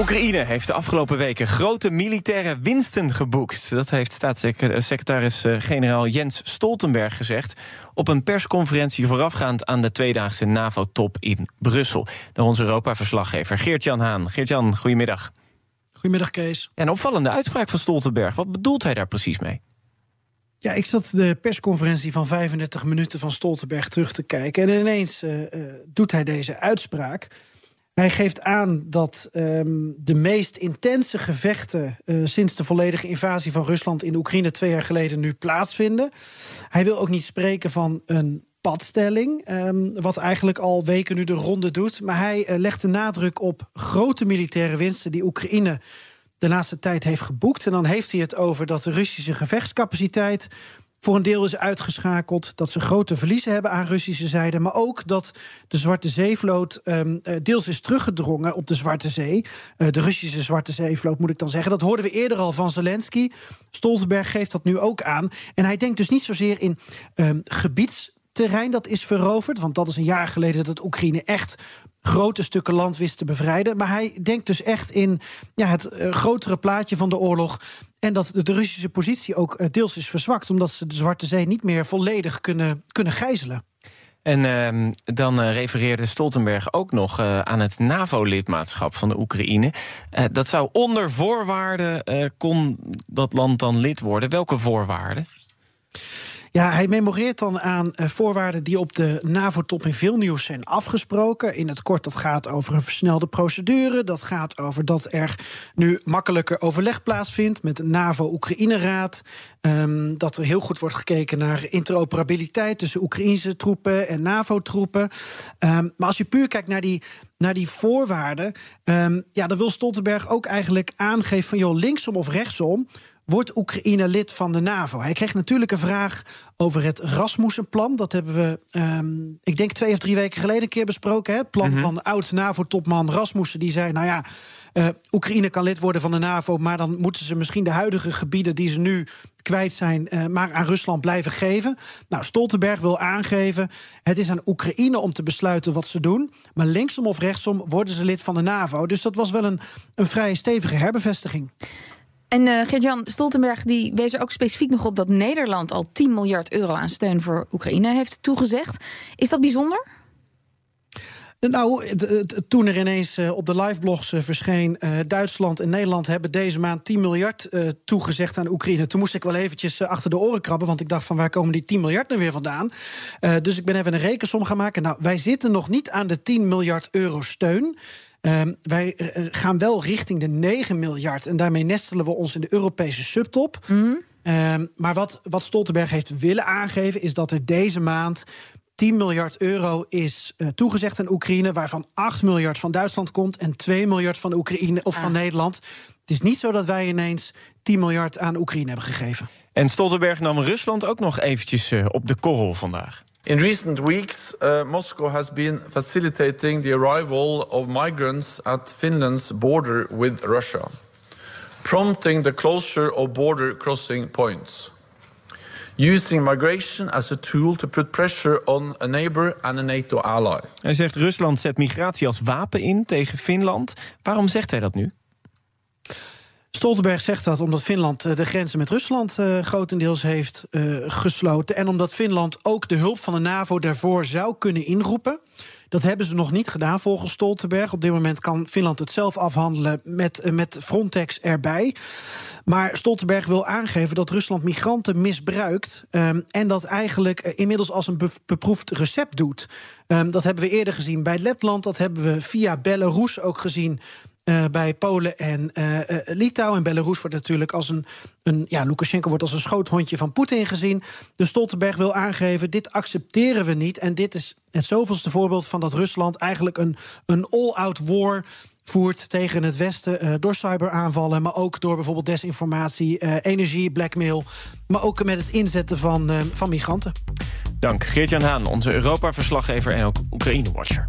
Oekraïne heeft de afgelopen weken grote militaire winsten geboekt. Dat heeft staatssecretaris-generaal Jens Stoltenberg gezegd op een persconferentie voorafgaand aan de tweedaagse NAVO-top in Brussel. Door onze Europa-verslaggever Geert-Jan Haan. Geert-Jan, goedemiddag. Goedemiddag, Kees. een opvallende uitspraak van Stoltenberg. Wat bedoelt hij daar precies mee? Ja, ik zat de persconferentie van 35 minuten van Stoltenberg terug te kijken. En ineens uh, uh, doet hij deze uitspraak. Hij geeft aan dat um, de meest intense gevechten uh, sinds de volledige invasie van Rusland in Oekraïne twee jaar geleden nu plaatsvinden. Hij wil ook niet spreken van een padstelling, um, wat eigenlijk al weken nu de ronde doet. Maar hij uh, legt de nadruk op grote militaire winsten die Oekraïne de laatste tijd heeft geboekt. En dan heeft hij het over dat de Russische gevechtscapaciteit voor een deel is uitgeschakeld. Dat ze grote verliezen hebben aan Russische zijde. Maar ook dat de Zwarte Zeevloot um, deels is teruggedrongen op de Zwarte Zee. Uh, de Russische Zwarte Zeevloot moet ik dan zeggen. Dat hoorden we eerder al van Zelensky. Stoltenberg geeft dat nu ook aan. En hij denkt dus niet zozeer in um, gebieds terrein dat is veroverd. Want dat is een jaar geleden dat Oekraïne echt grote stukken land wist te bevrijden. Maar hij denkt dus echt in ja, het uh, grotere plaatje van de oorlog. En dat de Russische positie ook uh, deels is verzwakt, omdat ze de Zwarte Zee niet meer volledig kunnen, kunnen gijzelen. En uh, dan uh, refereerde Stoltenberg ook nog aan het NAVO-lidmaatschap van de Oekraïne. dat zou onder voorwaarden kon dat land dan lid worden. Welke voorwaarden? Ja, hij memoreert dan aan uh, voorwaarden die op de NAVO-top in Vilnius zijn afgesproken. In het kort, dat gaat over een versnelde procedure. Dat gaat over dat er nu makkelijker overleg plaatsvindt met de NAVO-Oekraïne-raad. Um, dat er heel goed wordt gekeken naar interoperabiliteit tussen Oekraïnse troepen en NAVO-troepen. Um, maar als je puur kijkt naar die naar die voorwaarden. Um, ja, dan wil Stoltenberg ook eigenlijk aangeven van joh, linksom of rechtsom. Wordt Oekraïne lid van de NAVO? Hij kreeg natuurlijk een vraag over het Rasmussen-plan. Dat hebben we, um, ik denk twee of drie weken geleden een keer besproken. Het plan mm -hmm. van oud-NAVO-topman Rasmussen. Die zei, nou ja, uh, Oekraïne kan lid worden van de NAVO... maar dan moeten ze misschien de huidige gebieden die ze nu kwijt zijn... Uh, maar aan Rusland blijven geven. Nou, Stoltenberg wil aangeven... het is aan Oekraïne om te besluiten wat ze doen... maar linksom of rechtsom worden ze lid van de NAVO. Dus dat was wel een, een vrij stevige herbevestiging. En uh, Stoltenberg die wees er ook specifiek nog op dat Nederland al 10 miljard euro aan steun voor Oekraïne heeft toegezegd. Is dat bijzonder? Nou, toen er ineens op de liveblogs verscheen... Duitsland en Nederland hebben deze maand 10 miljard toegezegd aan Oekraïne. Toen moest ik wel eventjes achter de oren krabben... want ik dacht van waar komen die 10 miljard nu weer vandaan? Dus ik ben even een rekensom gaan maken. Nou, wij zitten nog niet aan de 10 miljard euro steun... Um, wij gaan wel richting de 9 miljard. En daarmee nestelen we ons in de Europese subtop. Mm. Um, maar wat, wat Stoltenberg heeft willen aangeven, is dat er deze maand 10 miljard euro is uh, toegezegd aan Oekraïne, waarvan 8 miljard van Duitsland komt en 2 miljard van Oekraïne of ah. van Nederland. Het is niet zo dat wij ineens 10 miljard aan Oekraïne hebben gegeven. En Stoltenberg nam Rusland ook nog eventjes uh, op de korrel vandaag. In recent weeks, uh, Moscow has been facilitating the arrival of migrants at Finland's border with Russia, prompting the closure of border crossing points. Using migration as a tool to put pressure on a neighbor and a NATO ally. Hij zegt Rusland zet migratie als wapen in tegen Finland. Waarom zegt hij dat nu? Stoltenberg zegt dat omdat Finland de grenzen met Rusland uh, grotendeels heeft uh, gesloten. En omdat Finland ook de hulp van de NAVO daarvoor zou kunnen inroepen. Dat hebben ze nog niet gedaan volgens Stoltenberg. Op dit moment kan Finland het zelf afhandelen met, met Frontex erbij. Maar Stoltenberg wil aangeven dat Rusland migranten misbruikt. Um, en dat eigenlijk inmiddels als een be beproefd recept doet. Um, dat hebben we eerder gezien bij Letland. Dat hebben we via Belarus ook gezien bij Polen en Litouwen. En Belarus wordt natuurlijk als een, een. Ja, Lukashenko wordt als een schoothondje van Poetin gezien. Dus Stoltenberg wil aangeven: dit accepteren we niet. En dit is het zoveelste voorbeeld van dat Rusland eigenlijk een, een all-out war voert tegen het Westen uh, door cyberaanvallen, maar ook door bijvoorbeeld desinformatie, uh, energie, blackmail, maar ook met het inzetten van, uh, van migranten. Dank Geert-Jan Haan, onze Europa-verslaggever en ook Oekraïne-watcher.